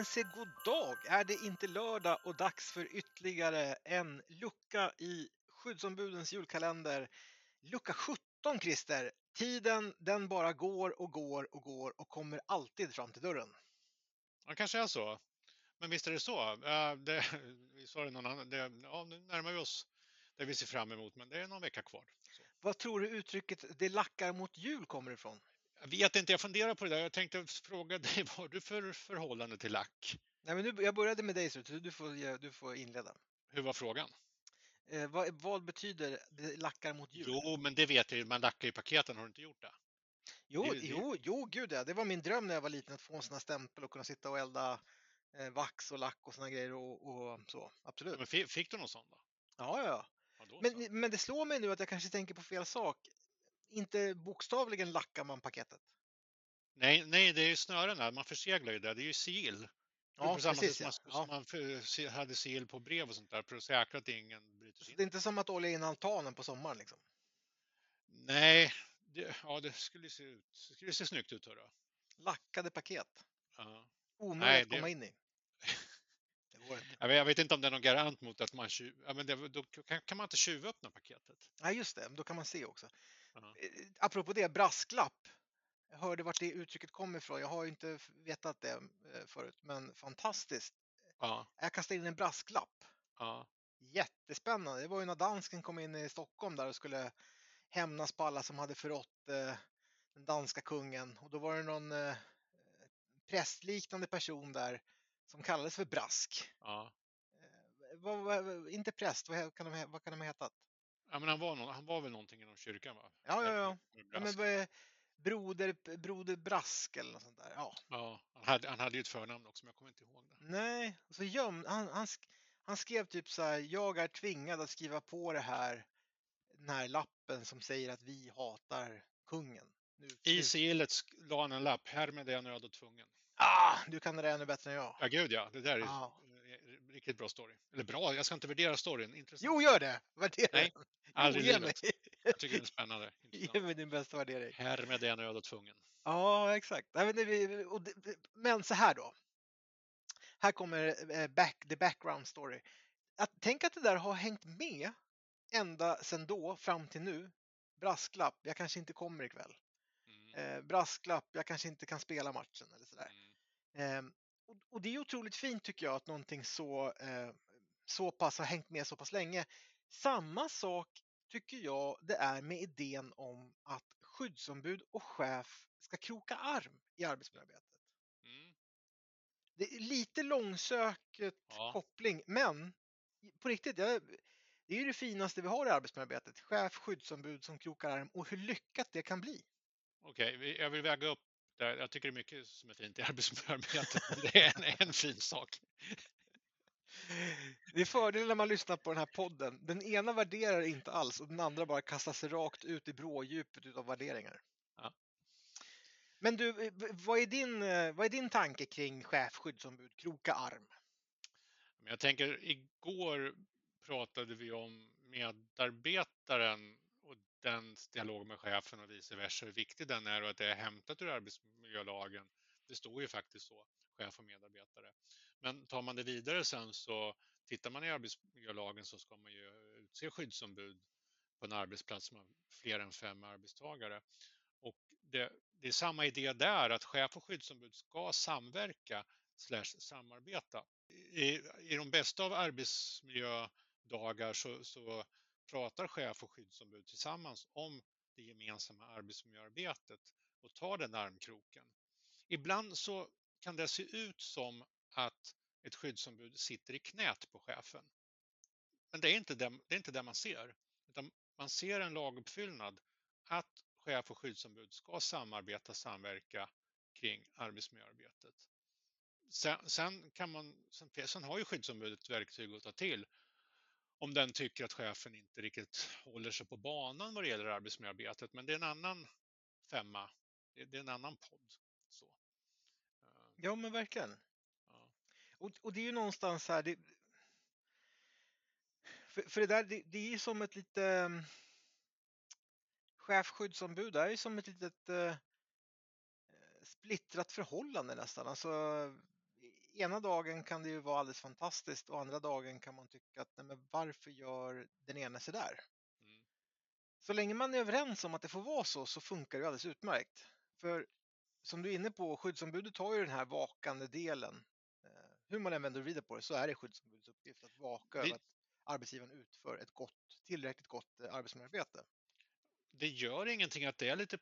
men se god dag! Är det inte lördag och dags för ytterligare en lucka i skyddsombudens julkalender? Lucka 17 Christer! Tiden den bara går och går och går och kommer alltid fram till dörren. Ja, kanske är så. Men visst är det så. Uh, det, vi sa det någon annan, det, ja, nu närmar vi oss det vi ser fram emot, men det är någon vecka kvar. Så. Vad tror du uttrycket det lackar mot jul kommer ifrån? Jag vet inte, jag funderar på det där. Jag tänkte fråga dig, vad har du för förhållande till lack? Nej, men nu, jag började med dig, så du får, du får inleda. Hur var frågan? Eh, vad, vad, betyder lackar mot jul? Jo, men det vet jag ju. Man lackar ju paketen. Har du inte gjort det? Jo, det, jo, det... jo, gud ja. Det var min dröm när jag var liten att få en sån här stämpel och kunna sitta och elda eh, vax och lack och såna grejer och, och så. Absolut. Ja, men fick du någon sån då? Ja, ja. ja men, men det slår mig nu att jag kanske tänker på fel sak inte bokstavligen lackar man paketet. Nej, nej, det är ju snören Man förseglar ju det. Det är ju sigill. Ja, på samma precis, sätt som, ja. man, som man hade sigill på brev och sånt där för att säkra att ingen bryter sig in. Det är inte som att olja in altanen på sommaren liksom? Nej, det, ja det skulle se ut. Det skulle se snyggt ut. Hörru. Lackade paket. Ja. Omöjligt att komma in i. Jag vet inte om det är någon garant mot att man tjuv... ja, men det, då kan, kan man inte tjuvöppna paketet. Nej, just det. Då kan man se också. Uh-huh. Apropå det, brasklapp. Jag hörde vart det uttrycket kommer ifrån. Jag har inte vetat det eh, förut, men fantastiskt. Uh-huh. Jag kastade in en brasklapp. Uh-huh. Jättespännande. Det var ju när dansken kom in i Stockholm där och skulle hämnas på alla som hade förrått eh, den danska kungen. Och då var det någon eh, prästliknande person där som kallades för Brask. Ja. Eh, vad, vad, inte präst, vad kan de, vad kan de ha hetat? Ja, men han var, någon, han var väl någonting inom kyrkan va? Ja, ja, ja. ja men, broder, broder Brask eller något sånt där. Ja, ja han, hade, han hade ju ett förnamn också, men jag kommer inte ihåg det. Nej, så göm, han, han, han skrev typ så här, jag är tvingad att skriva på det här, den här lappen som säger att vi hatar kungen. Nu, I sigillet la han en lapp, härmed är jag nöd och tvungen. Ah, du kan det där ännu bättre än jag. Ja, gud ja. Det där är ah. Riktigt bra story. Eller bra, jag ska inte värdera storyn. Intressant. Jo, gör det! Värdera Nej, aldrig i livet. Jag tycker det är spännande. Ge mig din bästa värdering. Härmed är jag nöd och tvungen. Ja, exakt. Men så här då. Här kommer eh, back, the background story. Att, tänk att det där har hängt med ända sedan då fram till nu. Brasklapp, jag kanske inte kommer ikväll. Mm. Eh, brasklapp, jag kanske inte kan spela matchen eller sådär. Mm. Och, det är otroligt fint tycker jag att någonting så, eh, så pass har hängt med så pass länge. Samma sak tycker jag det är med idén om att skyddsombud och chef ska kroka arm i arbetsmiljöarbetet. Mm. Det är lite långsökt ja. koppling, men på riktigt, jag, det är ju det finaste vi har i arbetsmiljöarbetet. Chef, skyddsombud som krokar arm och hur lyckat det kan bli. Okej, okay, jag vill väga upp det. Jag tycker det är mycket som är fint i arbetsmiljöarbetet. Det är en, en fin sak. Det är fördelen när man lyssnar på den här podden. Den ena värderar inte alls och den andra bara kastar sig rakt ut i brådjupet av värderingar. Ja. Men du, vad är, din, vad är din tanke kring chef, skyddsombud, kroka arm? Jag tänker, igår pratade vi om medarbetaren den dialog med chefen och vice versa, hur viktig den är och att det är hämtat ur arbetsmiljölagen. Det står ju faktiskt så, chef och medarbetare. Men tar man det vidare sen så tittar man i arbetsmiljölagen så ska man ju utse skyddsombud på en arbetsplats med fler än fem arbetstagare. Och det, det är samma idé där, att chef och skyddsombud ska samverka slash samarbeta. I, I de bästa av arbetsmiljödagar så, så pratar chef och skyddsombud tillsammans om det gemensamma arbetsmiljöarbetet och tar den armkroken. Ibland så kan det se ut som att ett skyddsombud sitter i knät på chefen. Men det är inte det, det, är inte det man ser. Utan man ser en laguppfyllnad att chef och skyddsombud ska samarbeta, samverka kring arbetsmiljöarbetet. Sen, sen, kan man, sen, sen har ju skyddsombudet verktyg att ta till om den tycker att chefen inte riktigt håller sig på banan vad det gäller arbetsmiljöarbetet. Men det är en annan femma. Det är en annan podd. Så. Eh, ja, men verkligen. Ja. Och, och, det är ju någonstans här. Det, för, för, det där, det, det, är ju som ett lite um, chefskyddsombud. Det är ju som ett litet uh, splittrat förhållande nästan. Alltså, ena dagen kan det ju vara alldeles fantastiskt och andra dagen kan man tycka att nej, men varför gör den ena sig där? Mm. Så länge man är överens om att det får vara så, så funkar det alldeles utmärkt. För som du är inne på, skyddsombudet har ju den här vakande delen. Eh, hur man än vänder och vrider på det så är det skyddsombudets uppgift att vaka över att arbetsgivaren utför ett gott, tillräckligt gott eh, arbetsmiljöarbete det gör ingenting att det är lite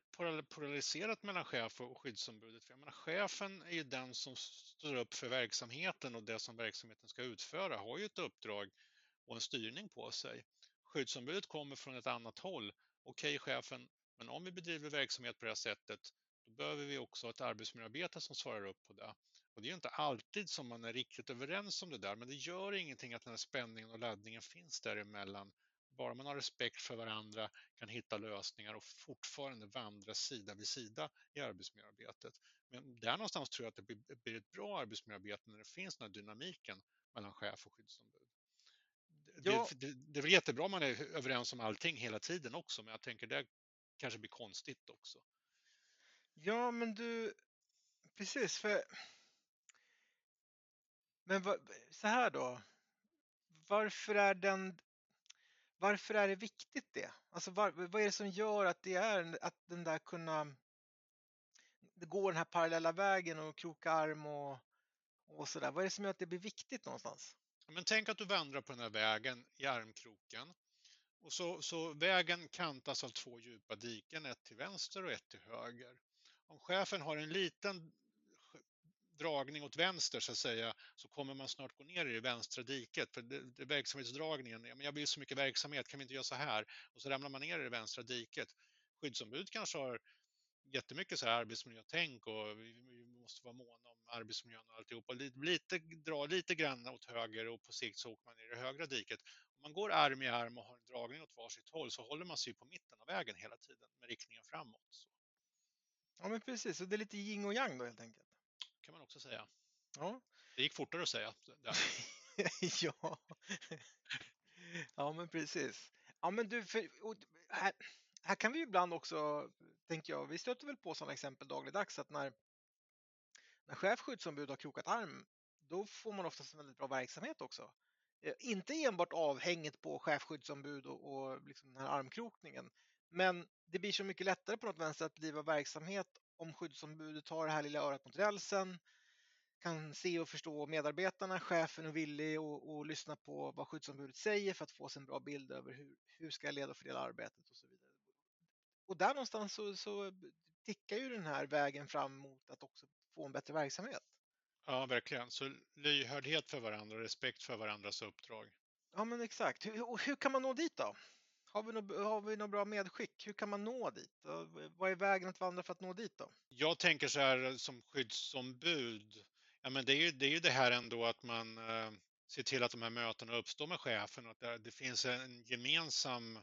polariserat mellan chef och skyddsombudet. För jag menar, chefen är ju den som står upp för verksamheten och det som verksamheten ska utföra, har ju ett uppdrag och en styrning på sig. Skyddsombudet kommer från ett annat håll. Okej chefen, men om vi bedriver verksamhet på det här sättet, då behöver vi också ha ett arbetsmiljöarbete som svarar upp på det. Och det är ju inte alltid som man är riktigt överens om det där, men det gör ingenting att den här spänningen och laddningen finns däremellan. Bara man har respekt för varandra, kan hitta lösningar och fortfarande vandra sida vid sida i arbetsmiljöarbetet. Men där någonstans tror jag att det blir- ett bra arbetsmiljöarbete när det finns den här dynamiken mellan chef och skyddsombud. Det, Ja. det, det är väl jättebra om man är överens om allting hela tiden också, men jag tänker det kanske blir konstigt också. Ja, men du, precis, för... Men va, så här då. Varför är den... Varför är det viktigt det? Alltså var, vad är det som gör att det är att den där kunna... gå den här parallella vägen och kroka arm och, och sådär. Vad är det som gör att det blir viktigt någonstans? Men tänk att du vandrar på den här vägen i armkroken. Och så, så vägen kantas av två djupa diken, ett till vänster och ett till höger. Om chefen har en liten dragning åt vänster så att säga, så kommer man snart gå ner i det vänstra diket. För det, det, verksamhetsdragningen, ja, men jag vill så mycket verksamhet, kan vi inte göra så här? Och så ramlar man ner i det vänstra diket. Skyddsombud kanske har jättemycket så här arbetsmiljötänk och vi, vi måste vara måna om arbetsmiljön och alltihopa. Lite, lite, dra lite grann åt höger och på sikt så åker man ner i det högra diket. Om man går arm i arm och har en dragning åt varsitt håll så håller man sig på mitten av vägen hela tiden med riktningen framåt. Så Ja, men precis. Så det är lite yin och yang då helt enkelt kan man också säga. Ja. Det gick fortare att säga. Ja. ja, men precis. Ja, men du, för, här, här kan vi ju ibland också, tänker jag, vi stöter väl på sådana exempel dagligdags att när, när chef skyddsombud har krokat arm, då får man oftast en väldigt bra verksamhet också. Eh, Inte enbart avhängigt på chefskyddsombud och, och liksom den här armkrokningen, men det blir så mycket lättare på något vänster att bedriva verksamhet om skyddsombudet tar det här lilla örat mot rälsen, kan se och förstå medarbetarna, chefen är villig och, och lyssna på vad skyddsombudet säger för att få sig en bra bild över hur, hur ska jag leda och fördela arbetet och så vidare. Och där någonstans så, så tickar ju den här vägen fram mot att också få en bättre verksamhet. Ja, verkligen. Så lyhördhet för varandra och respekt för varandras uppdrag. Ja, men exakt. Hur, och hur kan man nå dit då? Har vi, något, har vi något bra medskick? Hur kan man nå dit? Vad är vägen att vandra för att nå dit då? Jag tänker så här eh, som skyddsombud. Ja, men det, är ju, det är ju det här ändå att man eh, ser till att de här mötena uppstår med chefen och att det, det finns en gemensam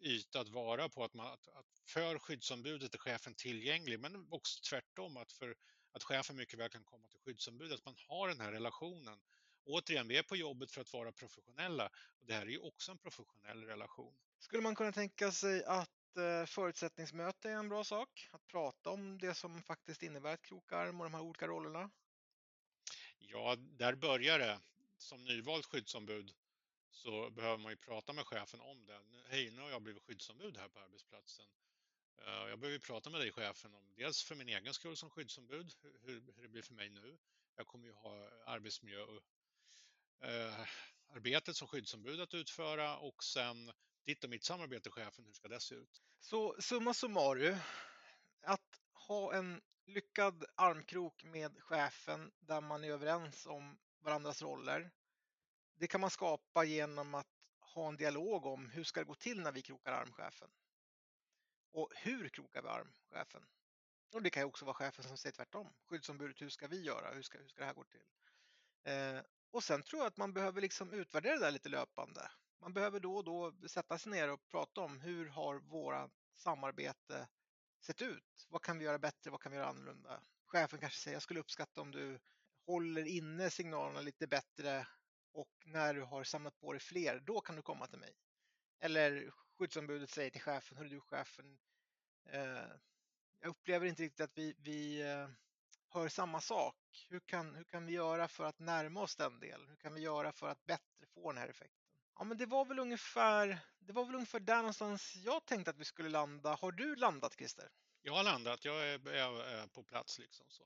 yta att vara på. Att, man, att, att för skyddsombudet är chefen tillgänglig, men också tvärtom att för att chefen mycket väl kan komma till skyddsombudet, att man har den här relationen. Återigen, vi är på jobbet för att vara professionella och det här är ju också en professionell relation. Skulle man kunna tänka sig att eh, förutsättningsmöte är en bra sak? Att prata om det som faktiskt innebär ett krokarm och de här olika rollerna? Ja, där börjar det. Som nyvald skyddsombud så behöver man ju prata med chefen om det. Hej, nu har jag blivit skyddsombud här på arbetsplatsen. Eh, jag behöver prata med dig chefen om dels för min egen skull som skyddsombud, hur, hur det blir för mig nu. Jag kommer ju ha arbetsmiljö eh, arbetet som skyddsombud att utföra och sen ditt och mitt samarbete chefen, hur ska det se ut? Så summa summarum, att ha en lyckad armkrok med chefen där man är överens om varandras roller. Det kan man skapa genom att ha en dialog om hur ska det gå till när vi krokar arm chefen? Och hur krokar vi arm chefen? Och det kan ju också vara chefen som säger tvärtom. Skyddsombudet, hur ska vi göra? Hur ska, hur ska det här gå till? Eh, och sen tror jag att man behöver liksom utvärdera det där lite löpande. Man behöver då och då sätta sig ner och prata om hur har våra samarbete sett ut? Vad kan vi göra bättre? Vad kan vi göra annorlunda? Chefen kanske säger jag skulle uppskatta om du håller inne signalerna lite bättre och när du har samlat på dig fler, då kan du komma till mig. Eller skyddsombudet säger till chefen, hör du chefen, eh, jag upplever inte riktigt att vi, vi, eh, hör samma sak. Hur kan, hur kan vi göra för att närma oss den delen? Hur kan vi göra för att bättre få den här effekten? Ja, men det var väl ungefär, det var väl ungefär där någonstans jag tänkte att vi skulle landa. Har du landat Christer? Jag har landat, jag är, är, är på plats liksom. så.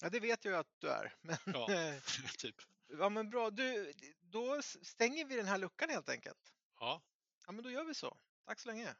Ja, det vet jag ju att du är. Men, Ja, typ. ja, men bra. Du, då stänger vi den här luckan helt enkelt. Ja, Ja, men då gör vi så. Tack så länge.